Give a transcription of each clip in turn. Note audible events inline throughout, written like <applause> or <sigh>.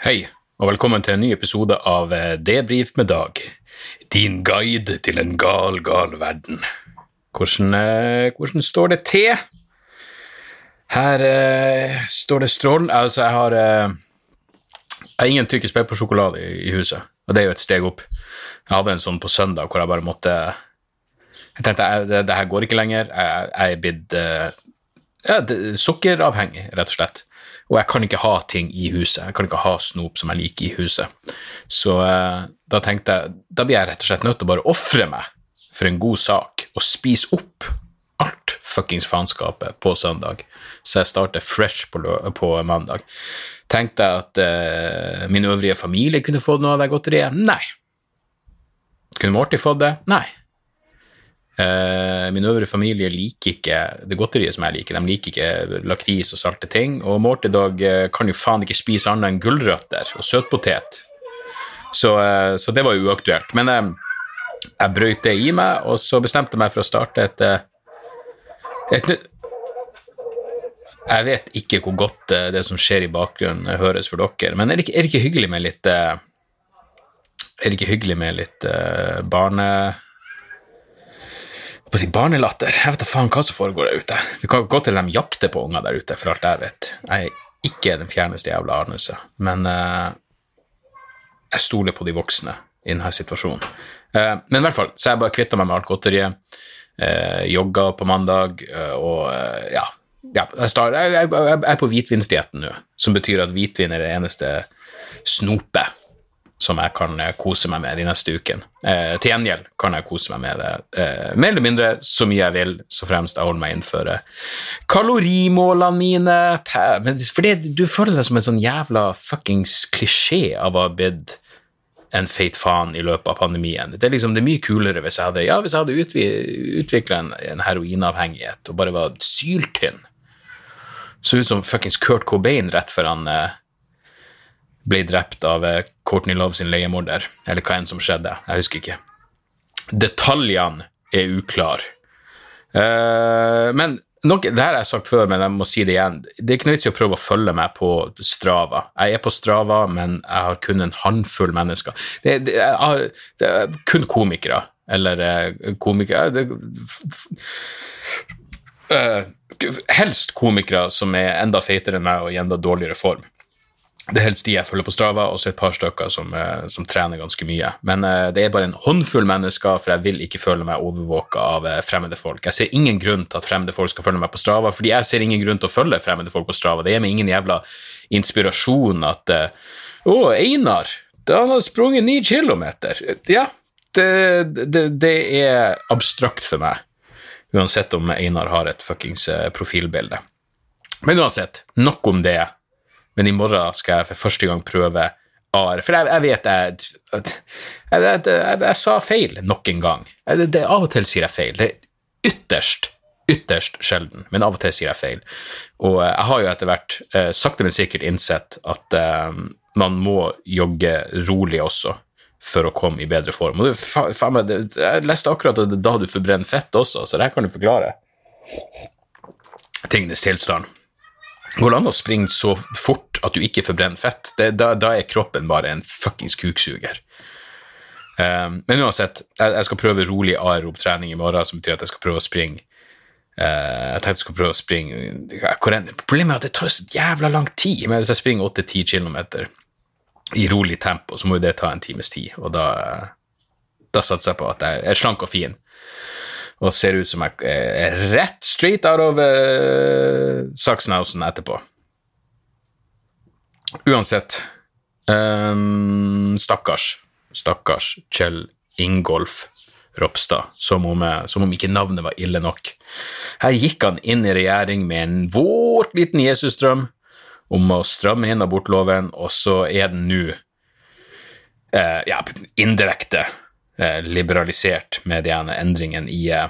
Hei, og velkommen til en ny episode av eh, Debrif med Dag. Din guide til en gal, gal verden. Hvordan, eh, hvordan står det til? Her eh, står det strålende Altså, jeg har eh, Jeg har ingen tykk peppersjokolade i, i huset, og det er jo et steg opp. Jeg hadde en sånn på søndag hvor jeg bare måtte Jeg tenkte det her går ikke lenger. Jeg, jeg er blitt eh, ja, sukkeravhengig, rett og slett. Og jeg kan ikke ha ting i huset. Jeg kan ikke ha snop som jeg liker i huset. Så eh, da tenkte jeg da blir jeg rett og slett nødt til å bare ofre meg for en god sak og spise opp alt fuckings faenskapet på søndag. Så jeg starter fresh på, på mandag. Tenkte jeg at eh, min øvrige familie kunne fått noe av det godteriet? Nei. Kunne Morty fått det? Nei. Eh, min øvrige familie liker ikke det godteriet som jeg liker. De liker ikke lakris og salte ting. Og Morty eh, kan jo faen ikke spise annet enn gulrøtter og søtpotet. Så, eh, så det var uaktuelt. Men eh, jeg brøyt det i meg, og så bestemte jeg meg for å starte et, eh, et nytt Jeg vet ikke hvor godt eh, det som skjer i bakgrunnen, eh, høres for dere, men er det ikke, er det ikke hyggelig med litt eh, Er det ikke hyggelig med litt eh, barne på å si barnelatter. Jeg vet da faen hva som foregår der ute. Det kan godt til de jakter på unger der ute, for alt jeg vet. Jeg er ikke den fjerneste jævla anelse, men uh, jeg stoler på de voksne i denne situasjonen. Uh, men i hvert fall, så jeg bare kvitta meg med alt godteriet. Uh, jogga på mandag, eh, og eh, ja, ja jeg, start, jeg, jeg, jeg er på hvitvinsdietten nå, som betyr at hvitvin er det eneste snopet som jeg kan eh, kose meg med de neste ukene. Eh, til gjengjeld kan jeg kose meg med det eh, mer eller mindre så mye jeg vil, så fremst jeg holder meg innenfor eh, kalorimålene mine. Men fordi du føler deg som en sånn jævla fuckings klisjé av å ha blitt en feit faen i løpet av pandemien. Det er liksom det er mye kulere hvis jeg hadde ja, hadde utvikla en, en heroinavhengighet og bare var syltynn. Så ut som fuckings Kurt Cobain rett før han eh, ble drept av eh, Courtney Love sin leiemorder, eller hva enn som skjedde. Jeg husker ikke. Detaljene er uklare. Uh, men nok, det her har jeg sagt før, men jeg må si det igjen. Det er ikke noe vits i å prøve å følge meg på Strava. Jeg er på Strava, men jeg har kun en håndfull mennesker. Det, det, jeg har, det er kun komikere, eller eh, komikere det, uh, Helst komikere som er enda feitere enn meg og i enda dårligere form. Det er helst de jeg følger på Strava, og så et par stykker som, eh, som trener ganske mye. Men uh, det er bare en håndfull mennesker, for jeg vil ikke føle meg overvåka av uh, fremmede folk. Jeg ser ingen grunn til at fremmede folk skal følge meg på Strava, fordi jeg ser ingen grunn til å følge fremmede folk på Strava. Det gir meg ingen jævla inspirasjon at Å, uh, oh, Einar, han har sprunget ni kilometer. Ja, det, det, det er abstrakt for meg. Uansett om Einar har et fuckings profilbilde. Men uansett, nok om det men i morgen skal jeg for første gang prøve AR. For jeg, jeg vet jeg, jeg, jeg, sa feil nok en gang. Det, det, av og til sier jeg feil. Det er ytterst, ytterst sjelden, men av og til sier jeg feil. Og eh, jeg har jo etter hvert eh, sakte, men sikkert innsett at eh, man må jogge rolig også for å komme i bedre form. Og du, fa, faen meg, jeg leste akkurat at da du forbrenner fett også, så det her kan du forklare. Tingenes tilstand. Går det an å springe så fort at du ikke forbrenner fett? Det, da, da er kroppen bare en fuckings kuksuger. Um, men uansett, jeg, jeg skal prøve rolig aerob trening i morgen, som betyr at jeg skal prøve å springe. Uh, jeg tenkte jeg skal prøve å springe Problemet er at det tar så jævla lang tid. Men hvis jeg springer 8-10 km i rolig tempo, så må jo det ta en times tid, og da, da satser jeg på at jeg er slank og fin og ser ut som jeg er rett straight out of uh, Sachsenhausen etterpå. Uansett um, Stakkars, stakkars Kjell Ingolf Ropstad, som om, eh, som om ikke navnet var ille nok. Her gikk han inn i regjering med en vårt liten Jesusdrøm om å stramme inn abortloven, og så er den nå eh, ja, indirekte eh, liberalisert med de ene endringen i, eh,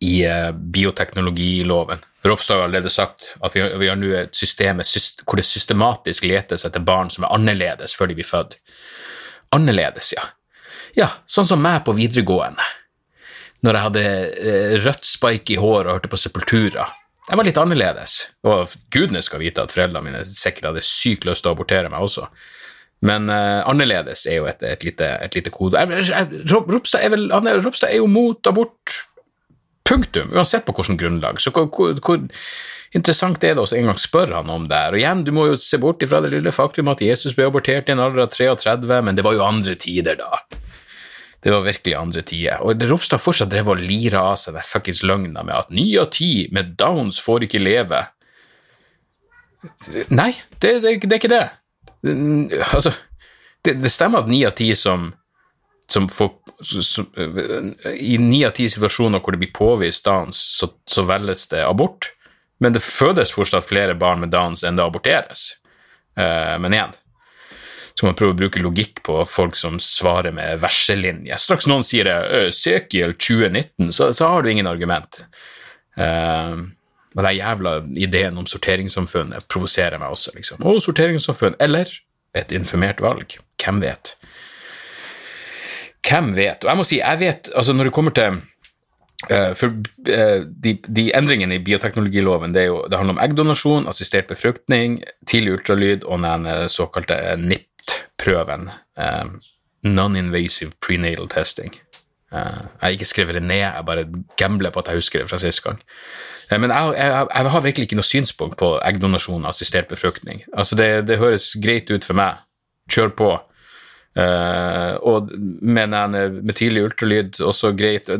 i eh, bioteknologiloven. Ropstad har allerede sagt at vi, vi har nå et system hvor det systematisk letes etter barn som er annerledes før de blir født. Annerledes, ja. Ja, sånn som meg på videregående. Når jeg hadde eh, rødt spike i håret og hørte på Sepultura, jeg var litt annerledes. Og gudene skal vite at foreldrene mine sikkert hadde sykt lyst til å abortere meg også. Men uh, annerledes er jo et, et, lite, et lite, kode. Jeg, jeg, Ropstad, er vel, er, Ropstad er jo mot abort, punktum, uansett på hvilket grunnlag. Så hvor, hvor, hvor interessant er det å en gang spørre han om det her? Og igjen, du må jo se bort ifra det lille faktum at Jesus ble abortert i en alder av 33, men det var jo andre tider da. Det var virkelig andre tider. Og Ropstad fortsatt drev og lira av seg den fuckings løgna med at ni av ti med downs får ikke leve. Nei, det, det, det er ikke det. Altså, det, det stemmer at ni av ti som, som får som, I ni av ti situasjoner hvor det blir påvist Downs, så, så, velges det abort. Men det fødes fortsatt flere barn med Downs enn det aborteres. Uh, men igjen skal man prøve å bruke logikk på folk som svarer med verselinje. Straks noen sier det, Sekiel 2019, så, så, har du ingen argument. Uh, men den jævla ideen om sorteringssamfunnet provoserer meg også, liksom. Og sorteringssamfunn. Eller et informert valg. Hvem vet? Hvem vet? Og jeg må si, jeg vet Altså, når det kommer til uh, For uh, de, de, endringene i bioteknologiloven, det, jo, det, handler om eggdonasjon, assistert befruktning, tidlig ultralyd og den eh, såkalte NIPT-prøven. Uh, Non-invasive prenatal testing. jeg har ikke skrevet det ned, jeg bare gambler på at jeg husker det fra sist gang. Eh, men jeg, jeg, jeg, har virkelig ikke noe synspunkt på eggdonasjon og assistert befruktning. Altså det, det, høres greit ut for meg. Kjør på. Uh, og med, med tidlig ultralyd også greit.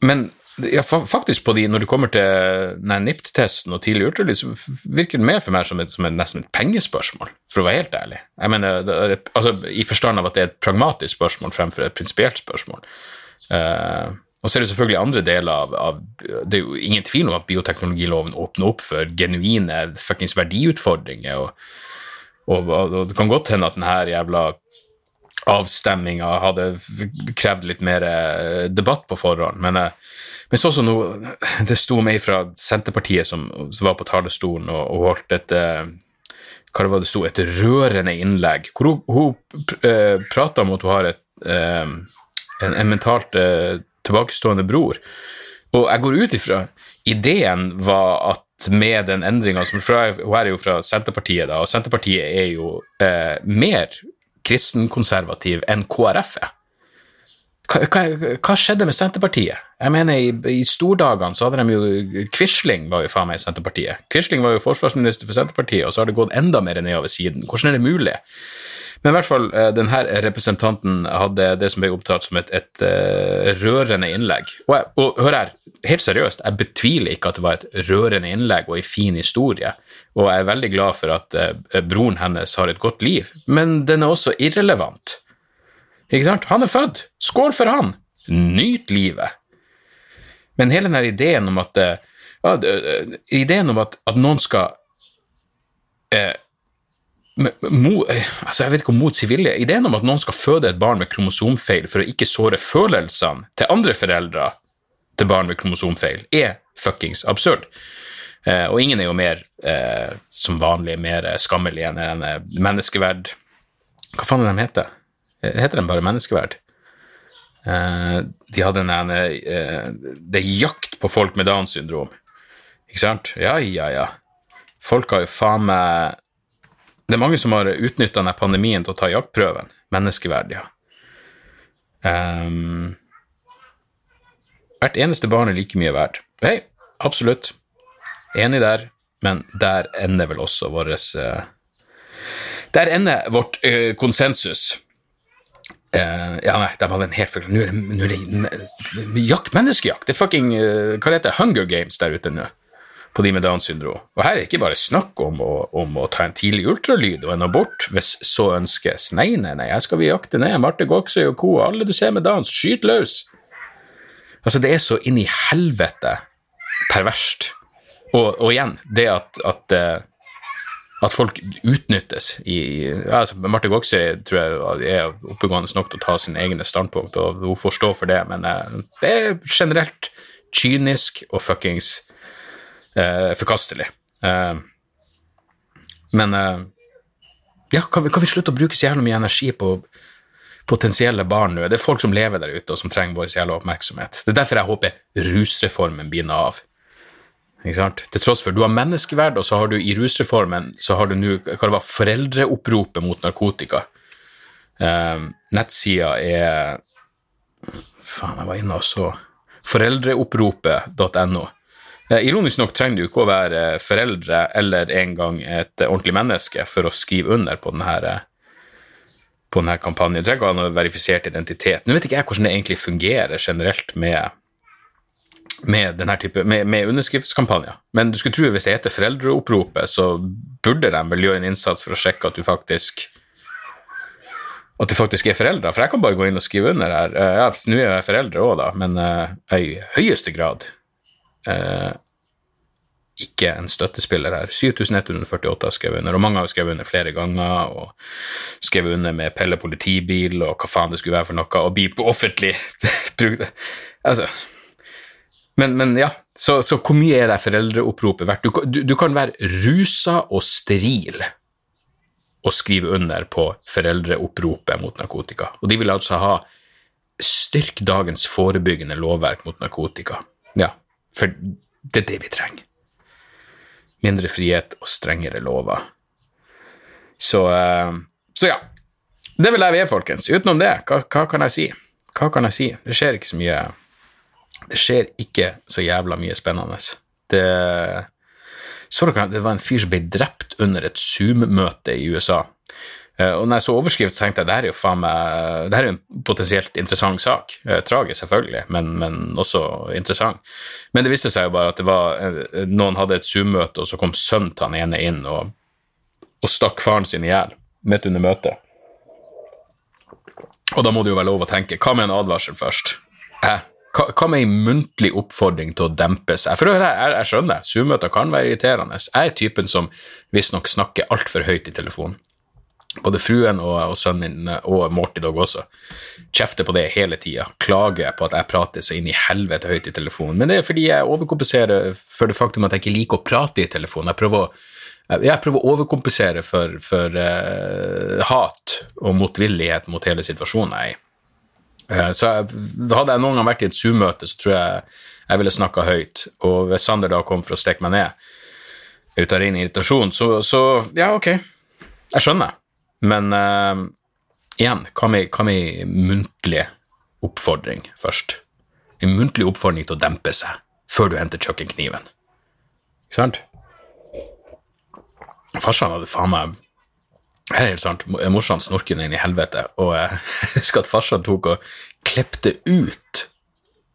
Men ja, faktisk på de, når det kommer til NIPT-testen og tidlig ultralyd, så virker det mer for meg som et, som et, nesten et pengespørsmål, for å være helt ærlig. Jeg mener, det, altså, I forstand av at det er et pragmatisk spørsmål fremfor et prinsipielt spørsmål. Uh, og så er det selvfølgelig andre deler av, av, Det er jo ingen tvil om at bioteknologiloven åpner opp for genuine fuckings verdiutfordringer, og, og, og, det kan godt hende at denne jævla avstemminga hadde krevd litt mer eh, debatt på forhånd, men, eh, men sånn som nå <laughs> Det sto meg fra Senterpartiet som, som var på talerstolen og, og holdt et eh, hva det var det sto, et rørende innlegg, hvor hun, hun prata om at hun har et, en, en, mentalt tilbakestående bror. Og jeg går ut ifra Ideen var at med den endringa som Hun er jo fra Senterpartiet, da, og Senterpartiet er jo eh, mer kristenkonservativ enn KrF er. Hva, hva, hva, skjedde med Senterpartiet? Jeg mener, I, i stordagene så hadde de jo Quisling var jo faen meg i Senterpartiet. Quisling var jo forsvarsminister for Senterpartiet, og så har det gått enda mer nedover siden. Hvordan er det mulig? Men i hvert fall, eh, denne representanten hadde det som ble opptatt som et, et uh, rørende innlegg. Og, og hør her, helt seriøst, jeg betviler ikke at det var et rørende innlegg og en fin historie, og jeg er veldig glad for at uh, broren hennes har et godt liv, men den er også irrelevant. Ikke sant? Han er født, skål for han! Nyt livet! Men hele denne ideen om at, ja, ideen om at, at noen skal Mo, altså jeg vet ikke om mot sin vilje. Ideen om at noen skal føde et barn med kromosomfeil for å ikke såre følelsene til andre foreldre til barn med kromosomfeil, er fuckings absurd. Eh, og ingen er jo mer, eh, som vanlig, mer skammelig enn en eh, menneskeverd Hva faen er de heter? Eh, heter de bare menneskeverd? Eh, de hadde en eh, Det er jakt på folk med Downs syndrom. Ikke sant? Ja, ja, ja. Folk har jo faen meg det er mange som har utnytta denne pandemien til å ta jaktprøven. Menneskeverd, ja. Um, hvert eneste barn er like mye verdt. Hei, absolutt. Enig der, men der ender vel også vår uh, Der ender vårt uh, konsensus. Uh, ja, nei, de hadde en helt full Nå er det jakt, menneskejakt. Det er fucking Hva heter det? Hunger Games der ute nå på de med Downs syndrom. Og her er det ikke bare snakk om å, om å, ta en tidlig ultralyd og en abort, hvis så ønskes. Nei, nei, nei, her skal vi jakte ned Marte Goksøy og co. Alle du ser med Downs, skyt løs! Altså, det er så inn i helvete perverst. Og, og igjen, det at, at, eh, at folk utnyttes i altså, Marte Goksøy tror jeg er oppegående nok til å ta sine egne standpunkt, og hun får stå for det, men uh, det er generelt kynisk og fuckings eh, forkastelig. Eh, men eh, ja, kan vi, kan vi, slutte å bruke så jævlig mye energi på potensielle barn nå? Det er folk som lever der ute, og som trenger vår jævla oppmerksomhet. Det er derfor jeg håper rusreformen blir av. Ikke sant? Til tross for du har menneskeverd, og så har du i rusreformen så har du nå hva det var, foreldreoppropet mot narkotika. Eh, nettsida er Faen, jeg var inne og så Foreldreoppropet.no. Eh, ironisk nok trenger du ikke å være foreldre eller engang et ordentlig menneske for å skrive under på denne, på denne kampanjen. Du trenger ikke å ha noe verifisert identitet. Nå vet ikke jeg hvordan det egentlig fungerer generelt med med type, med, med underskriftskampanjer. Men du skulle tro at hvis det heter Foreldreoppropet, så burde de vel gjøre en innsats for å sjekke at du faktisk at du faktisk er foreldre. For jeg kan bare gå inn og skrive under her. Eh, ja, nå er jeg foreldre òg, da, men i høyeste grad uh, ikke en støttespiller her. 7148 har skrevet under, og mange har skrevet under flere ganger. Og skrevet under med Pelle politibil og hva faen det skulle være for noe, og bli på offentlig <laughs> altså men, men, ja, så, så, hvor mye er det foreldreoppropet verdt? Du, du, du, kan være rusa og steril og skrive under på foreldreoppropet mot narkotika. Og de vil altså ha styrk dagens forebyggende lovverk mot narkotika. Ja, for det er det vi trenger. Mindre frihet og strengere lover. Så, uh, så ja. Det vil jeg være, folkens. Utenom det, hva, hva kan jeg si? Hva kan jeg si? Det skjer ikke så mye det skjer ikke så jævla mye spennende. Det, det var en fyr som ble drept under et Zoom-møte i USA. Eh, og når jeg så overskrift, tenkte jeg det her er jo faen meg Det her er en potensielt interessant sak. Eh, tragisk, selvfølgelig, men, men, også interessant. Men det viste seg jo bare at det var eh, noen hadde et Zoom-møte, og så kom sønnen til han ene inn og, og stakk faren sin i hjel midt under møtet. Og da må det jo være lov å tenke hva med en advarsel først? Hæ? Hva med en muntlig oppfordring til å dempe seg? For jeg, jeg, jeg skjønner, Zoom-møter kan være irriterende. Jeg er typen som visstnok snakker altfor høyt i telefonen. Både fruen og, og sønnen min, og Morty Dog også, kjefter på det hele tida. Klager på at jeg prater så inn i helvete høyt i telefonen. Men det er fordi jeg overkompenserer for det faktum at jeg ikke liker å prate i telefonen. Jeg prøver å, jeg prøver å overkompensere for, for uh, hat og motvillighet mot hele situasjonen jeg er i. Uh, så hadde jeg noen gang vært i et Zoom-møte, så tror jeg jeg ville snakka høyt. Og hvis Sander da kom for å stikke meg ned ut av ren irritasjon, så, så, ja, ok, jeg skjønner. Men uh, igjen, hva med, med muntlig oppfordring først? En muntlig oppfordring til å dempe seg før du henter kjøkkenkniven. Ikke sant? Farsan hadde faen meg Helt sant. Morsan snorker inn i helvete, og jeg <laughs> husker at farsan tok og klepte ut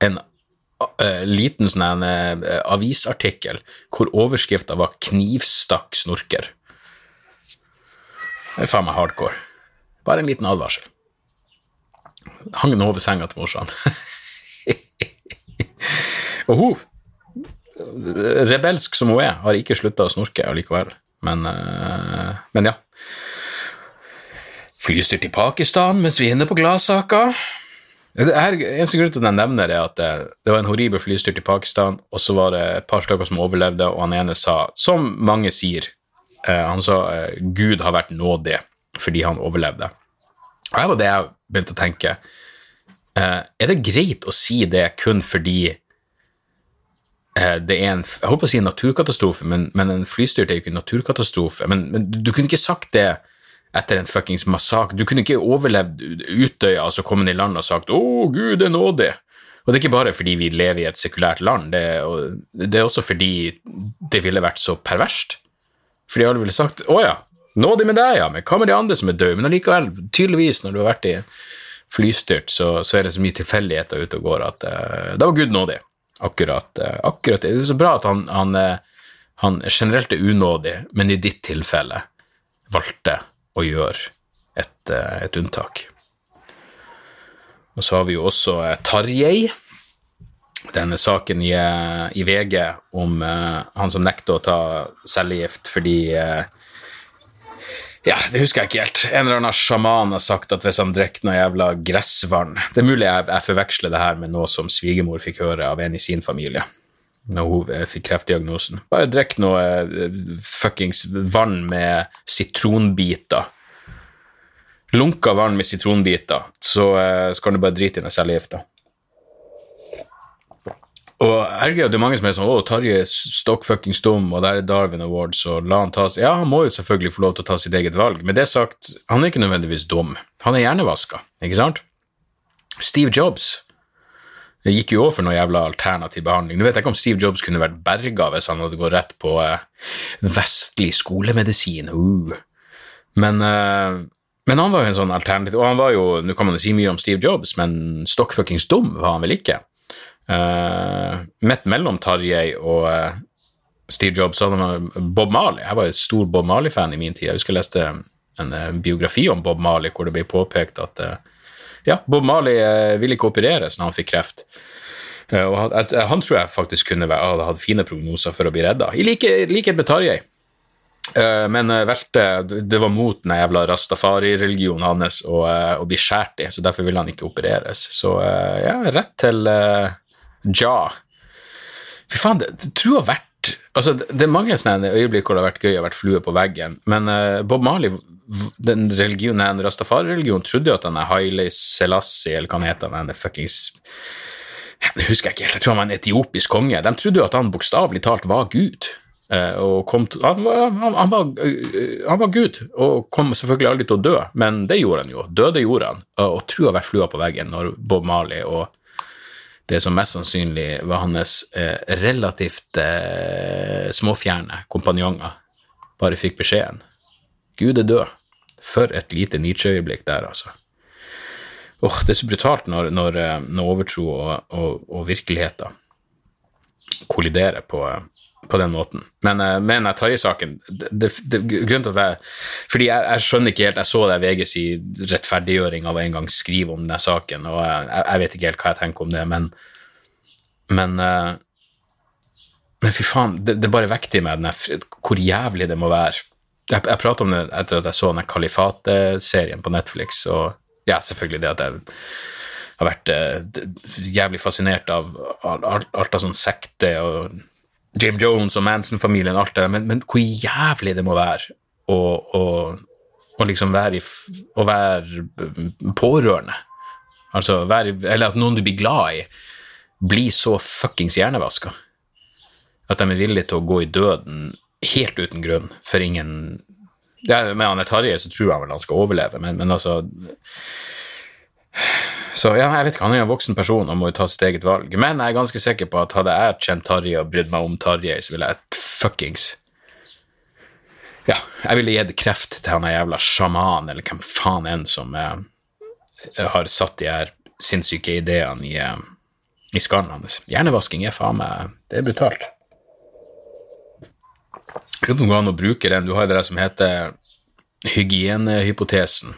en uh, liten sånn uh, avisartikkel hvor overskrifta var 'Knivstakk snorker'. Det er faen meg hardcore. Bare en liten advarsel. Hang den over senga til morsan. <laughs> og hun, rebelsk som hun er, har ikke slutta å snorke allikevel. Men, uh, men ja. Flystyrt til Pakistan mens vi er inne på gladsaker. Eneste grunn til at jeg nevner er at det, det var en horribel flystyrt i Pakistan, og så var det et par stykker som overlevde, og han ene sa, som mange sier, eh, han sa eh, Gud har vært nådig fordi han overlevde. Og her var det jeg begynte å tenke. Eh, er det greit å si det kun fordi eh, det er en Jeg på å si en naturkatastrofe, men, men en flystyrt er jo ikke en naturkatastrofe. Men, men du, kunne ikke sagt det etter en fuckings massakre. Du kunne ikke overlevd Utøya, altså kommet i land og sagt 'Å, Gud er nådig'. Og det er ikke bare fordi vi lever i et sekulært land, det er, det er også fordi det ville vært så perverst. Fordi hadde vel sagt 'Å ja, nådig med deg, ja, men hva med de andre som er døde?' Men allikevel, tydeligvis, når du har vært i flystyrt, så, så er det så mye tilfeldigheter ute og går at uh, det var Gud nådig. Akkurat. Uh, akkurat. Det er så bra at han, han, uh, han generelt er unådig, men i ditt tilfelle valgte å gjøre et, et unntak. Og så har vi jo også Tarjei. Denne saken i, eh, i VG om uh, han som nekter å ta cellegift fordi uh, Ja, det husker jeg ikke helt. En eller annen sjaman har sagt at hvis han drikker noe jævla gressvann Det er mulig jeg, jeg forveksler det her med noe som svigermor fikk høre av en i sin familie når hun fikk kreftdiagnosen. Bare drikk noe fuckings vann med sitronbiter lunka vann med sitronbiter, så uh, kan du bare drite i den cellegifta. Og herregud, det er mange som er sånn 'Å, Tarjei er stokk dum', og der er Darwin Awards, og la han ta Ja, han må jo selvfølgelig få lov til å ta sitt eget valg. Med det sagt, han er ikke nødvendigvis dum. Han er hjernevaska, ikke sant? Steve Jobs det gikk jo òg for noe jævla alternativ behandling. Nå vet jeg ikke om Steve Jobs kunne vært berga hvis han hadde gått rett på eh, vestlig skolemedisin. Uh. Men, uh, men, han var jo en sånn alternativ Og han var jo, nå kan man jo si mye om Steve Jobs, men stokkfuckings dum var han vel ikke? Uh, midt mellom Tarjei og uh, Steve Jobs han Bob Marley. Jeg var en stor Bob Marley-fan i min tid. Jeg husker jeg leste en uh, biografi om Bob Marley hvor det ble påpekt at ja, Bob Marley ville ikke opereres når han fikk kreft. og Han tror jeg faktisk kunne være, hadde fine prognoser for å bli redda, i likhet med Tarjei. Men velte Det var mot den jævla rastafari-religionen hans å, å, bli skåret i, så derfor ville han ikke opereres. Så ja, rett til Ja. Fy faen, det, det tror jeg har vært Altså, det, det er mange sånne øyeblikk hvor det har vært gøy å vært flue på veggen, men uh, Bob Marley, den religionen, rastafari-religionen, trodde jo at han er Haile Selassie, eller hva han heter, den fuckings Jeg husker ikke helt, jeg tror han var en etiopisk konge. De trodde jo at han bokstavelig talt var Gud. Uh, og kom til, han, han, han, var, han, var, Gud, og kom selvfølgelig aldri til å dø, men det gjorde han jo. Døde gjorde han, og, og tror jeg har vært flua på veggen når Bob Marley og det som mest sannsynlig var hans eh, relativt eh, småfjerne kompanjonger, bare fikk beskjeden. Gud er død. For et lite Nietzsche-øyeblikk der, altså. Oh, det er så brutalt når, når, eh, når overtro og, og, og virkeligheter kolliderer på, på den måten. Men, jeg tar i saken Grunnen til at jeg Fordi jeg, jeg, skjønner ikke helt Jeg så det VG si rettferdiggjøring av å en gang skrive om den saken, og jeg, jeg, vet ikke helt hva jeg tenker om det, men Men, uh, men fy faen, det, det bare vekter i meg hvor jævlig det må være. Jeg, jeg pratet om det etter at jeg så den Kalifat-serien på Netflix, og ja, selvfølgelig det at jeg har vært uh, jævlig fascinert av alt av sånn sekte og Jim Jones og Manson-familien, alt det men, men, hvor jævlig det må være å, å, å liksom være, i, å være pårørende. Altså være, Eller at noen du blir glad i, blir så fuckings hjernevaska. At de er villige til å gå i døden helt uten grunn, for ingen ja, Med Anne Tarjei så tror jeg vel han skal overleve, men, men altså så ja, jeg vet ikke, han er jo en voksen person og må jo ta sitt eget valg. Men jeg er ganske sikker på at hadde jeg kjent Tarjei og brydd meg om Tarjei, så ville jeg fuckings Ja, jeg ville gitt kreft til han jævla sjaman, eller hvem faen enn som eh, har satt de her sinnssyke ideene i, eh, i skallen hans. Hjernevasking er faen meg Det er brutalt. Lurer på om det går an å bruke den. Du har jo det der som heter hygienehypotesen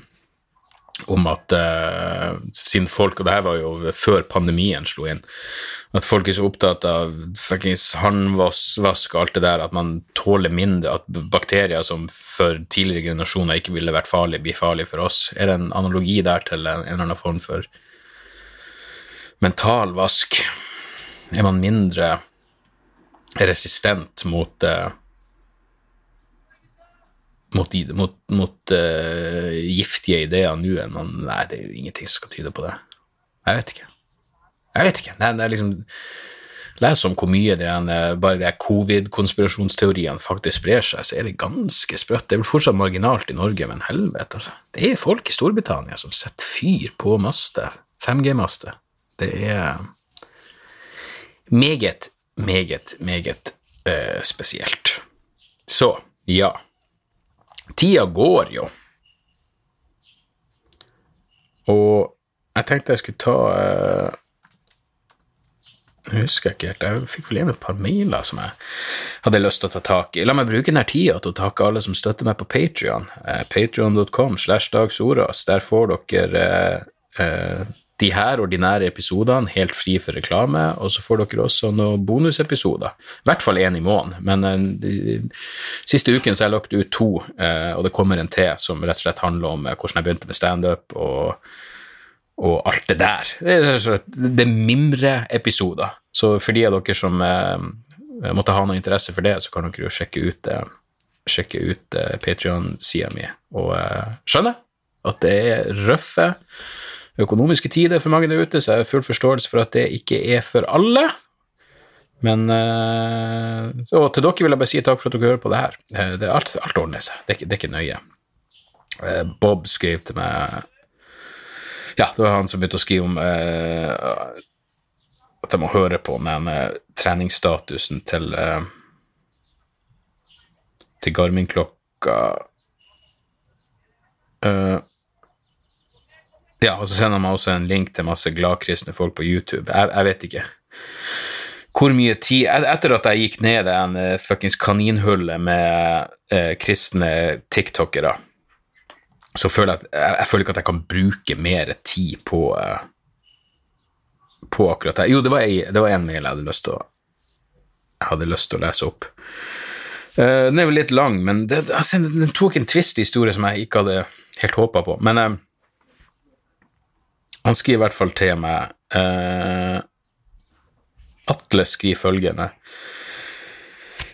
om at uh, siden folk, og det her var jo før pandemien slo inn, at folk er så opptatt av fuckings håndvask og alt det der, at man tåler mindre, at bakterier som for tidligere generasjoner ikke ville vært farlige, blir farlige for oss. Er det en analogi der til en, en eller annen form for mental vask? Er man mindre resistent mot uh, mot, mot, mot uh, giftige ideer nå enn man Nei, det er jo ingenting som skal tyde på det. Jeg vet ikke. Jeg vet ikke. Det, det er liksom Les om hvor mye det er, bare de covid-konspirasjonsteoriene faktisk sprer seg, så er det ganske sprøtt. Det er vel fortsatt marginalt i Norge, men helvete, altså. Det er folk i Storbritannia som setter fyr på master. 5G-master. Det er meget, meget, meget uh, spesielt. Så, ja. Tida går jo. Og jeg tenkte jeg skulle ta uh, Jeg husker ikke helt, jeg fikk vel inn et par mailer som jeg hadde lyst til å ta tak i. La meg bruke denne tida til å takke alle som støtter meg på Patrion. Eh, Patrion.com slash dagsordas. Der får dere uh, de her ordinære episodene helt fri for reklame, og så får dere også noen bonusepisoder. I hvert fall én i måneden, men uh, de, siste uken så har jeg lagt ut to, uh, og det kommer en til som rett og slett handler om uh, hvordan jeg begynte med standup og, og alt det der. Det er, det er mimreepisoder, så for de av dere som måtte ha noe interesse for det, så kan dere jo sjekke ut, sjekke ut Patrion-sida mi og skjønne at det er røffe økonomiske tider for mange der ute, så jeg har full forståelse for at det ikke er for alle. Men uh, så til dere vil jeg bare si takk for at dere hører på det her. Det det alt, alt ordner seg, det er ikke, det er ikke nøye. Uh, Bob skrev til meg Ja, det var han som begynte å skrive om at jeg må høre på den treningsstatusen til til Garmin-klokka Ja, og så sender han meg også en link til masse gladkristne folk på YouTube. Jeg, jeg vet ikke hvor mye tid Etter at jeg gikk ned en uh, fuckings kaninhullet med uh, kristne tiktokere, så føler jeg, at, jeg, jeg føler ikke at jeg kan bruke mer tid på uh, på akkurat det. Jo, det var, ei, det var en mail jeg hadde lyst til å jeg hadde lyst til å lese opp. Uh, den er vel litt lang, men det, altså, den tok en twist i historie som jeg ikke hadde helt håpa på. Men han skriver i hvert fall til meg uh, Atle skriver følgende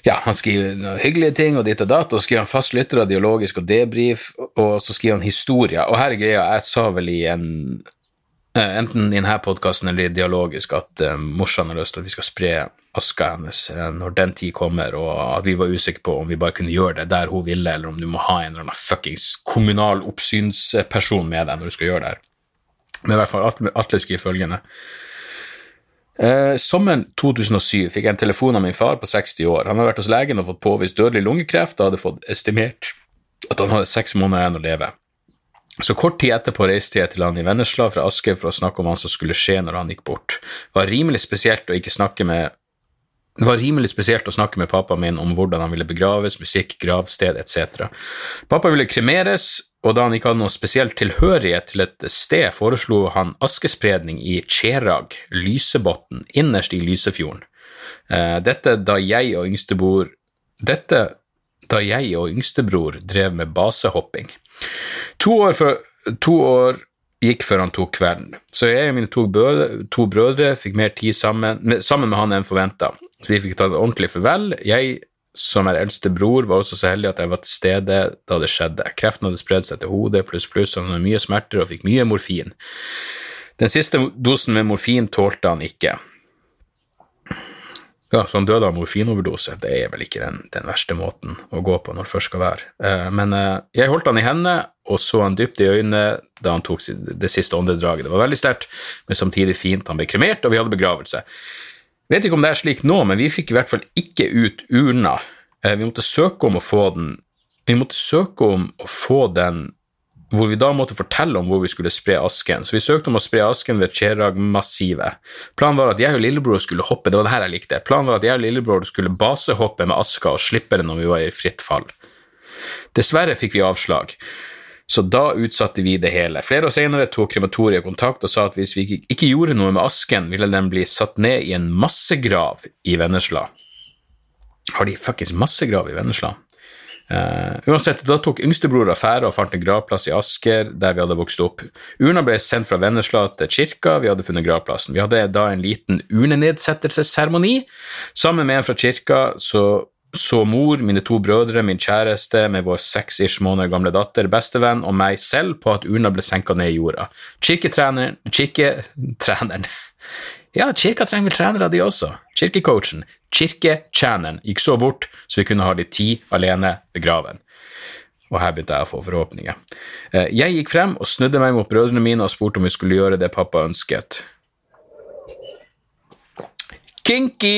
ja, han skriver hyggelige ting og ditt og datt, og skriver han fastlytter av dialogisk og debrief, og så skriver han historier. Og her er greia, jeg sa vel i en eh, Enten i denne podkasten eller i dialogisk at uh, morsan har lyst til at vi skal spre aska hennes uh, når den tid kommer, og at vi var usikre på om vi bare kunne gjøre det der hun ville, eller om du må ha en eller annen fuckings kommunal oppsynsperson med deg når du skal gjøre det her. Men i hvert fall Atle, skriver følgende. Eh, sommeren 2007 fikk jeg en telefon av min far på 60 år. Han hadde vært hos legen og fått påvist dødelig lungekreft og hadde fått estimert at han hadde seks måneder igjen å leve. Så kort tid etterpå reiste jeg til han i Vennesla fra Asker for å snakke om hva som skulle skje når han gikk bort. Det var rimelig spesielt å ikke snakke med det var rimelig spesielt å snakke med pappa min om hvordan han ville begraves, musikk, gravsted etc. Pappa ville kremeres, og da han ikke hadde noen spesiell tilhørighet til et sted, foreslo han askespredning i Tjerag, Lysebotn, innerst i Lysefjorden. Eh, dette da jeg og yngstebror Dette da jeg og yngstebror drev med basehopping. To år, for, to år gikk før han tok kvelden, så jeg og mine to brødre, to brødre fikk mer tid sammen, sammen med han enn forventa. Så vi fikk ta et ordentlig farvel. Jeg som er eldste bror, var også så heldig at jeg var til stede da det skjedde. Kreften hadde spredd seg til hodet, pluss pluss, han hadde mye smerter og fikk mye morfin. Den siste dosen med morfin tålte han ikke. Ja, så han døde av morfinoverdose. Det er vel ikke den, den verste måten å gå på når det først skal være. Eh, men eh, jeg holdt han i hendene og så han dypt i øynene da han tok det siste åndedraget. Det var veldig sterkt, men samtidig fint. Han ble kremert, og vi hadde begravelse. Vet ikke om det er slik nå, men vi fikk i hvert fall ikke ut urna. Eh, vi måtte søke om å få den Vi måtte søke om å få den hvor vi da måtte fortelle om hvor vi skulle spre asken. Så vi søkte om å spre asken ved Cherag-massivet. Planen var at jeg og lillebror skulle hoppe, det var det her jeg likte. Planen var at jeg og lillebror skulle basehoppe med aska og slippe det når vi var i fritt fall. Dessverre fikk vi avslag så da utsatte vi det hele. Flere år senere tok krematoriet kontakt og sa at hvis vi ikke gjorde noe med asken, ville den bli satt ned i en massegrav i Vennesla. Har de fuckings massegrav i Vennesla? Uh, uansett, da tok yngstebror affære og fant en gravplass i Asker, der vi hadde vokst opp. Urna ble sendt fra Vennesla til kirka, vi hadde funnet gravplassen. Vi hadde da en liten urnenedsettelsesseremoni. Sammen med en fra kirka så så mor, mine to brødre, min kjæreste med vår seks-ish måneder gamle datter, bestevenn og meg selv på at urna ble senka ned i jorda. Kirketreneren Kirketreneren <laughs> Ja, kirka trenger vel trenere, de også. Kirkecoachen, kirketjeneren, gikk så bort så vi kunne ha litt tid alene ved graven. Og her begynte jeg å få forhåpninger. Eh, jeg gikk frem og snudde meg mot brødrene mine og spurte om vi skulle gjøre det pappa ønsket. Kinky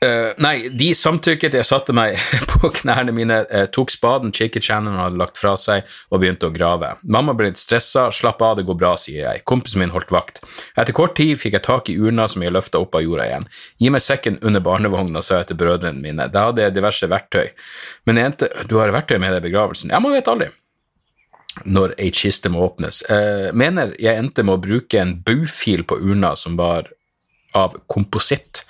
Uh, nei, de samtykket. Jeg satte meg <laughs> på knærne mine, uh, tok spaden kirketjeneren hadde lagt fra seg, og begynte å grave. Mamma ble litt stressa. Slapp av, det går bra, sier jeg. Kompisen min holdt vakt. Etter kort tid fikk jeg tak i urna som jeg løfta opp av jorda igjen. Gi meg sekken under barnevogna, sa jeg til brødrene mine. Da hadde jeg diverse verktøy. Men jeg endte du har verktøy med deg i begravelsen? Ja, man vet aldri når ei kiste må åpnes. Uh, mener jeg endte med å bruke en baufil på urna som var av kompositt.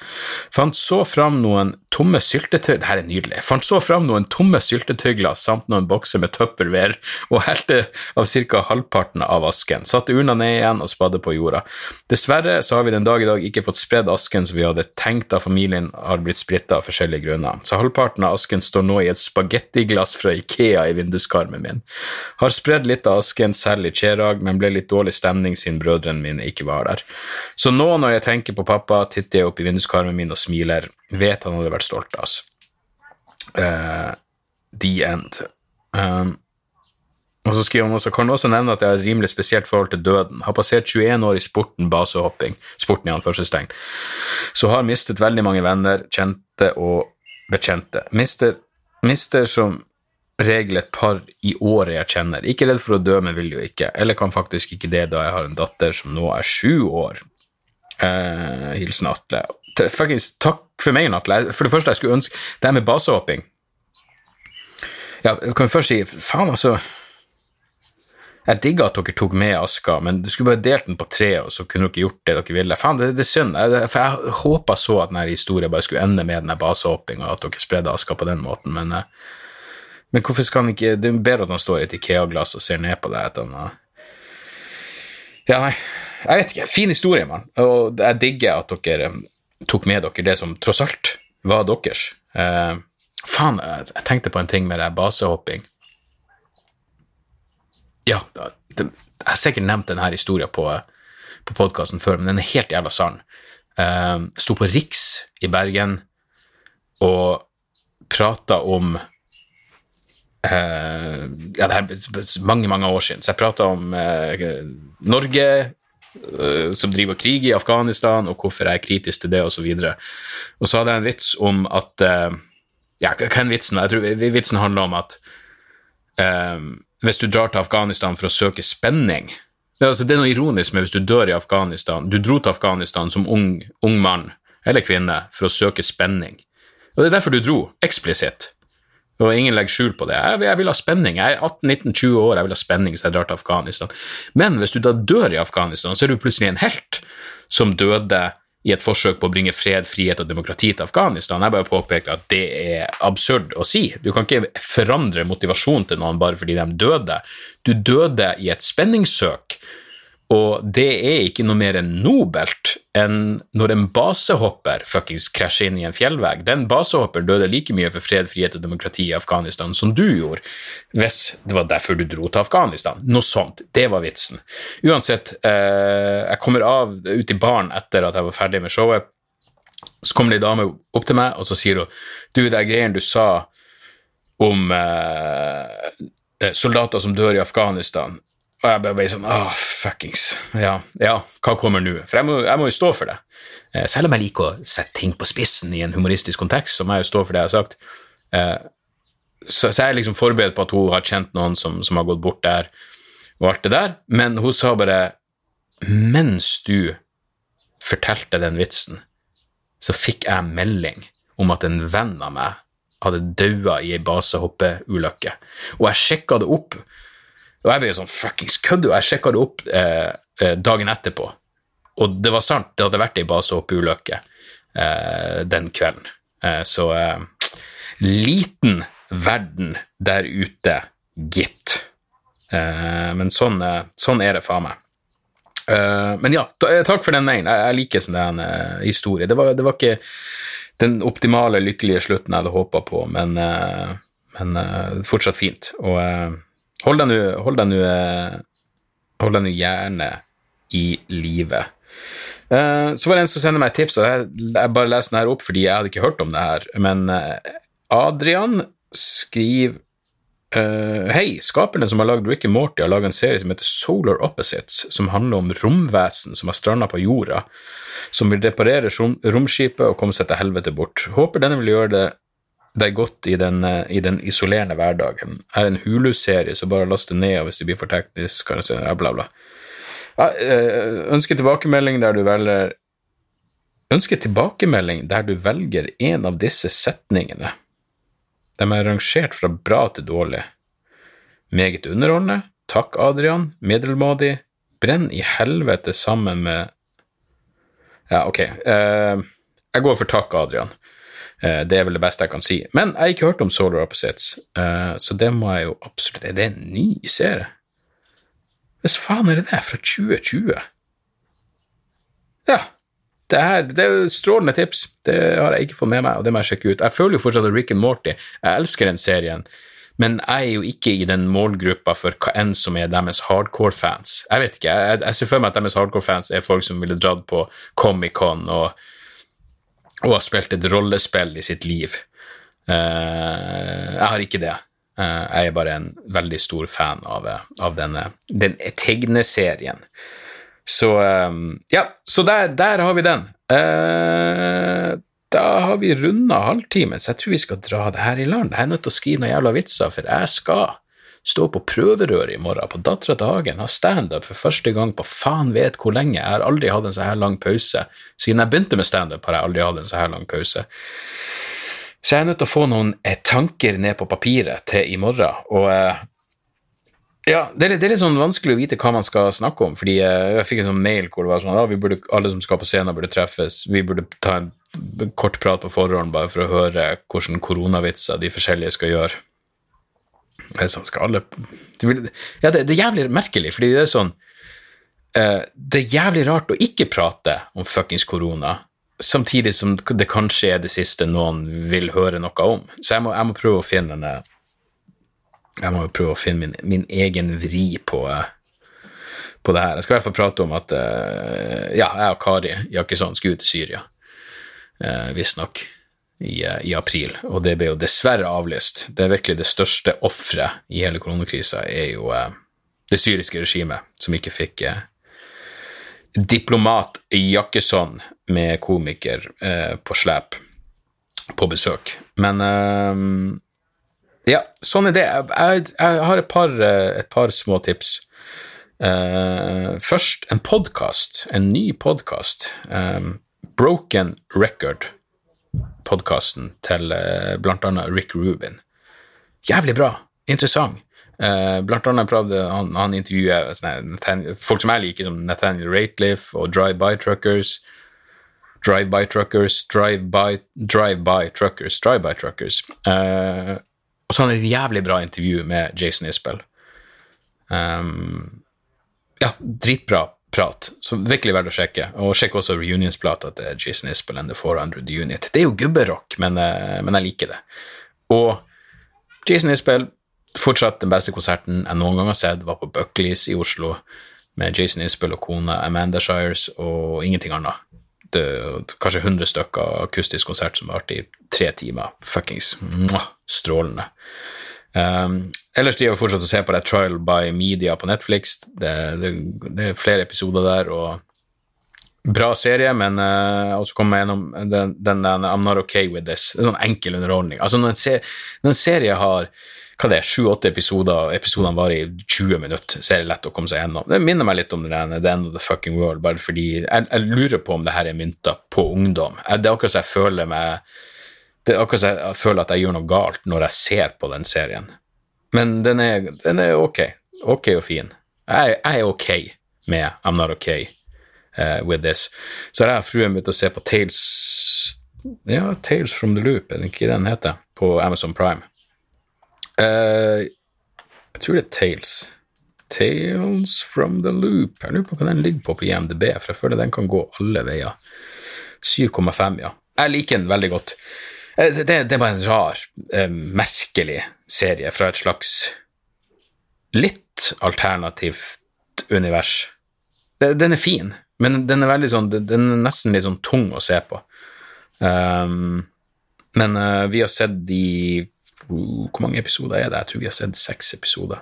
Fant så fram noen tomme syltetøy Det her er nydelig. Fant så fram noen tomme syltetøyglass samt noen bokser med Tupperware og helte av ca. halvparten av asken. Satte urna ned igjen og spadde på jorda. Dessverre så har vi den dag i dag ikke fått spredd asken som vi hadde tenkt da familien har blitt splitta av forskjellige grunner. Så halvparten av asken står nå i et spagettiglass fra Ikea i vinduskarmen min. Har spredd litt av asken selv i Cherag, men ble litt dårlig stemning siden brødrene mine ikke var der. Så nå når jeg tenker på pappa titter jeg opp i vinduskarmen min og smiler. Vet han hadde vært stolt av oss. Uh, the end. Um, og så skriver han også, kan også nevne at jeg har et rimelig spesielt forhold til døden. Har passert 21 år i sporten basehopping, sporten i anførselstegn. Så har mistet veldig mange venner, kjente og bekjente. Mister, mister som regel et par i året jeg kjenner. Ikke redd for å dø, men vil jo ikke. Eller kan faktisk ikke det, da jeg har en datter som nå er sju år. Eh, hilsen Atle. Fuckings takk for meg, Atle. For det første, jeg skulle ønske Det her med basehopping Ja, kan vi først si Faen, altså. Jeg digga at dere tok med aska, men du skulle bare delt den på tre, og så kunne dere gjort det dere ville. Faen, det, det er synd. Jeg, for jeg håpa så at denne historien bare skulle ende med den basehoppinga, at dere spredde aska på den måten, men eh, men hvorfor skal han ikke Det er bedre at han står i et Ikea-glass og ser ned på det. At han, ja, nei, jeg vet ikke. Fin historie, mann. Og jeg digger at dere um, tok med dere det som tross alt var deres. Eh, faen, jeg tenkte på en ting med det basehopping. Ja, det, jeg har sikkert nevnt denne historien på, på podkasten før, men den er helt jævla sann. Eh, Sto på Riks i Bergen og prata om Uh, ja, det er mange, mange år siden. Så jeg prata om uh, Norge som driver krig i Afghanistan, og hvorfor jeg er kritisk til det, osv. Og, så og så hadde jeg en vits om at Ja, hva er vitsen? Jeg tror vitsen handler om at hvis du drar til Afghanistan for å søke spenning det, altså, det er noe ironisk med hvis du dør i Afghanistan Du dro til Afghanistan som ung, ung mann eller kvinne for å søke spenning. Og det er derfor du dro, eksplisitt. Og ingen legger skjul på det. Jeg, jeg vil ha spenning. Jeg er 18-19-20 år, jeg vil ha spenning hvis jeg drar til Afghanistan. Men hvis du da dør i Afghanistan, så er du plutselig en helt som døde i et forsøk på å bringe fred, frihet og demokrati til Afghanistan. Jeg bare påpeker at det er absurd å si. Du kan ikke forandre motivasjonen til noen bare fordi de døde. Du døde i et spenningssøk og det er ikke noe mer nobelt enn når en basehopper fuckings krasjer inn i en fjellvegg. Den basehopperen døde like mye for fred, frihet og demokrati i Afghanistan som du gjorde, hvis det var derfor du dro til Afghanistan. Noe sånt. Det var vitsen. Uansett, eh, jeg kommer av ut i baren etter at jeg var ferdig med showet. Så kommer det ei dame opp til meg, og så sier hun Du, er greien du sa om eh soldater som dør i Afghanistan og jeg bare sånn sånn oh, fuckings. Ja, ja, hva kommer nå? For jeg må, jeg må, jo stå for det. Eh, selv om jeg liker å sette ting på spissen i en humoristisk kontekst, så må jeg jo stå for det jeg har sagt. Eh, så, så, jeg er liksom forberedt på at hun har kjent noen som, som, har gått bort der, og alt det der, men hun sa bare Mens du fortalte den vitsen, så fikk jeg melding om at en venn av meg hadde daua i ei basehoppeulykke, og jeg sjekka det opp og jeg ble sånn fuckings kødd, og jeg sjekka det opp eh, eh, dagen etterpå, og det var sant, det hadde vært ei basehoppulykke eh, den kvelden. Eh, så eh, liten verden der ute, gitt. Eh, men sånn, sånn, er det faen meg. men ja, takk for den mailen. Jeg, jeg liker sånn uh, historie. Det var, det var, ikke den optimale, lykkelige slutten jeg hadde håpa på, men, men fortsatt fint. Og Hold deg nå Hold deg nå gjerne i live. Uh, så var det en som sendte meg et tips, og jeg, bare leser den her opp fordi jeg hadde ikke hørt om det her. Men uh, Adrian skriver Hei, skaperne som har lagd Rick and Morty, har laga en serie som heter Solar Opposites, som handler om romvesen som har stranda på jorda, som vil reparere romskipet og komme seg til helvete bort. Håper denne vil gjøre det er godt i den, eh, i den isolerende hverdagen. Er en Hulu-serie, så bare last det ned og hvis det blir for teknisk. Kan jeg si, bla, bla. Eh, ønsker tilbakemelding der du velger Ønsker tilbakemelding der du velger en av disse setningene. De er rangert fra bra til dårlig. Meget underordnet. Takk, Adrian. Middelmådig. Brenn i helvete sammen med Ja, ok. Uh, jeg går for takk, Adrian. Eh, det er vel det beste jeg kan si. Men jeg har ikke hørt om Solar Opposites, eh, så det må jeg jo absolutt Er det en ny serie? Hvis faen er det det? Fra 2020? Ja. Det, her, det er strålende tips. Det har jeg ikke fått med meg, og det må jeg sjekke ut. Jeg føler jo fortsatt at Rick and Morty Jeg elsker den serien, men jeg er jo ikke i den målgruppa for hva enn som er deres hardcore-fans. Jeg vet ikke, jeg, jeg, ser for meg at deres hardcore-fans er folk som ville dratt på Comic-Con og, og har spilt et rollespill i sitt liv. Uh, jeg har ikke det. Uh, jeg er bare en veldig stor fan av, av denne, den tegneserien. Så ja, så der, der, har vi den. Da har vi runda halvtimen, så jeg tror vi skal dra det her i land. Jeg er nødt til å skrive noen jævla vitser, for jeg skal stå på prøverøret i morgen, på Dattera til Hagen, ha standup for første gang på faen vet hvor lenge. Jeg har aldri hatt en så her lang pause. Siden jeg begynte med standup, har jeg aldri hatt en så her lang pause. Så jeg er nødt til å få noen eh, tanker ned på papiret til i morgen, og eh, ja, det er, litt, det er, litt, sånn vanskelig å vite hva man skal snakke om, fordi eh, jeg fikk en sånn mail hvor det var sånn at ja, alle som skal på scenen, burde treffes, vi burde ta en kort prat på forhånd bare for å høre hvordan koronavitser de forskjellige skal gjøre. Sånn, skal alle Ja, det, det, er jævlig merkelig, fordi det er sånn uh, Det er jævlig rart å ikke prate om fuckings korona, samtidig som det kanskje er det siste noen vil høre noe om. Så jeg må, jeg må prøve å finne denne Jeg må prøve å finne min, min egen vri på uh, på det her. Jeg skal i hvert fall prate om at uh, ja, jeg og Kari Jakkesson skulle ut til Syria uh, visstnok, i, eh, i, april, og det ble jo dessverre avlyst. Det er virkelig det største offeret i hele koronakrisa, er jo eh, det syriske regimet, som ikke fikk eh, diplomat Jakkesson med komiker eh, på slep på besøk. Men eh, ja, sånn er det. Jeg, jeg har et par, eh, et par små tips. Uh, først en podkast, en ny podkast. Broken Record, podkasten til blant annet Rick Rubin. Jævlig bra, interessant. Uh, blant annet prøvde han, han intervjuer sånn, folk som jeg liker, som Nathaniel Rateliff og Drive-By Truckers. Drive-By Truckers, Drive-By drive Truckers, Drive-By Truckers. Uh, og så hadde han et jævlig bra intervju med Jason Isbell. Um, ja, dritbra prat. Så virkelig verdt å sjekke. Og sjekk også reunionsplata til Jason Isbell and The 400 Unit. Det er jo gubberock, men, eh, men, jeg liker det. Og Jason Isbell, fortsatt den beste konserten jeg noen gang har sett, var på Buckleys i Oslo med Jason Isbell og kona Amanda Shires og ingenting annet. Det, kanskje 100 stykker akustisk konsert som varte i tre timer. Fuckings strålende. Um, ellers driver jeg fortsatt å se på det Trial by Media på Netflix. Det, det, det er flere episoder der, og bra serie, men uh, også komme gjennom den, den, den, I'm Not Okay With This. Er sånn enkel underholdning. Altså, når en, se, når en serie har hva det er, sju-åtte episoder, og episodene varer i 20 minutter, så er det lett å komme seg gjennom. Det minner meg litt om den The End of the Fucking World, bare fordi jeg, jeg lurer på om det her er mynta på ungdom. Jeg, det er akkurat så jeg føler meg det er akkurat som jeg føler at jeg gjør noe galt når jeg ser på den serien. Men den er, den er ok. Ok og fin. Jeg, jeg, er ok med I'm not ok uh, with this. Så har jeg fruen begynt å se på Tales Ja, Tales from the Loop, er det ikke den heter? På Amazon Prime. Uh, jeg tror det er Tales. Tales from the Loop. Jeg lurer på hva den ligger på på IMDb, for jeg føler den kan gå alle veier. 7,5, ja. Jeg liker den veldig godt. Eh, det, er bare en rar, eh, merkelig serie fra et slags litt alternativt univers. Den er fin, men den er, sånn, den er nesten litt sånn tung å se på. Um, men uh, vi har sett de Hvor mange episoder er det? Jeg tror vi har sett seks episoder.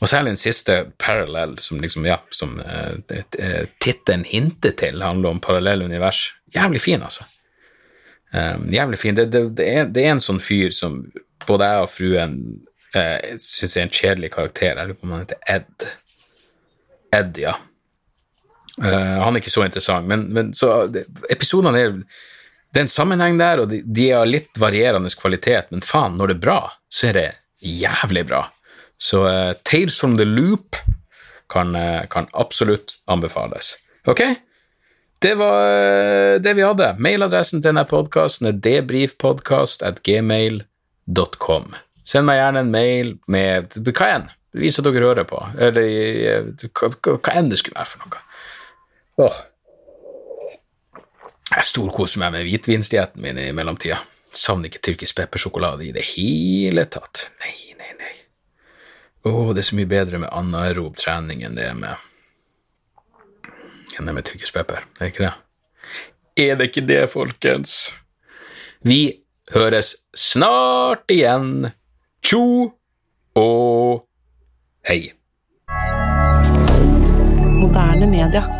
Og særlig den siste, Parallel, som liksom, ja, som uh, tittelen hinter til, handler om parallelle univers. Jævlig fin, altså. Um, jævlig fin. Det, det, det, er, det, er, en sånn fyr som både jeg og fruen eh, syns er en kjedelig karakter. Jeg lurer på om han heter Ed. Ed, ja. Uh, han er ikke så interessant, men, men så episodene er Det er en sammenheng der, og de, de har litt varierende kvalitet, men faen, når det er bra, så er det jævlig bra. Så uh, Tales from the Loop kan, uh, kan absolutt anbefales. Ok? Det var eh, det vi hadde. Mailadressen til denne podkasten er debrifpodkast.gmail.com. Send meg gjerne en mail med hva enn. Vis at dere hører på. Eller eh, hva enn det skulle være for noe. Åh. Jeg storkoser meg med hvitvinsdietten min i mellomtida. Savner ikke tyrkisk peppersjokolade i det hele tatt. Nei, nei, nei. Å, det er så mye bedre med anaerob trening enn det med enn med tyggispepper, er det ikke det? Er det ikke det, folkens? Vi høres snart igjen. Tjo og hei. Moderne media.